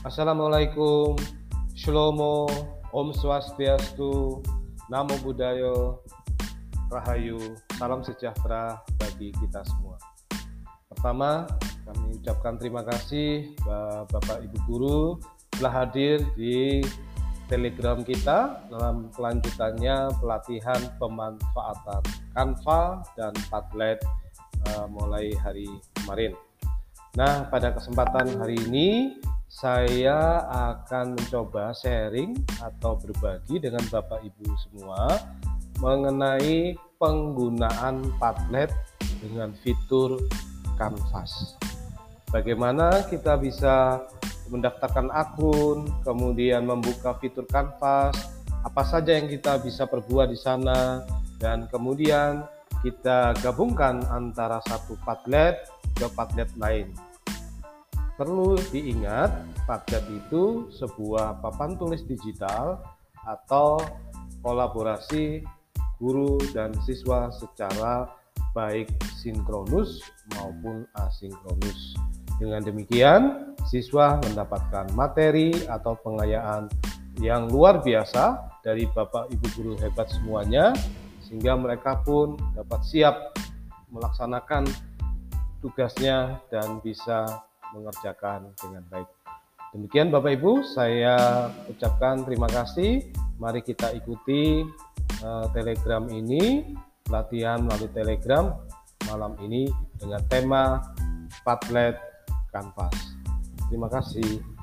Assalamualaikum, Shlomo, Om Swastiastu, Namo Buddhaya, Rahayu, salam sejahtera bagi kita semua. Pertama, kami ucapkan terima kasih Bapak Ibu Guru telah hadir di Telegram kita dalam kelanjutannya pelatihan pemanfaatan Canva dan Padlet uh, mulai hari kemarin. Nah, pada kesempatan hari ini saya akan mencoba sharing atau berbagi dengan Bapak Ibu semua mengenai penggunaan Padlet dengan fitur Canvas. Bagaimana kita bisa mendaftarkan akun, kemudian membuka fitur Canvas, apa saja yang kita bisa perbuat di sana, dan kemudian kita gabungkan antara satu Padlet ke Padlet lain. Perlu diingat, Padlet itu sebuah papan tulis digital atau kolaborasi guru dan siswa secara baik sinkronus maupun asinkronus. Dengan demikian, siswa mendapatkan materi atau pengayaan yang luar biasa dari Bapak Ibu guru hebat semuanya sehingga mereka pun dapat siap melaksanakan tugasnya dan bisa mengerjakan dengan baik. Demikian Bapak Ibu, saya ucapkan terima kasih. Mari kita ikuti uh, Telegram ini, latihan melalui Telegram malam ini dengan tema Padlet Canvas. Terima kasih.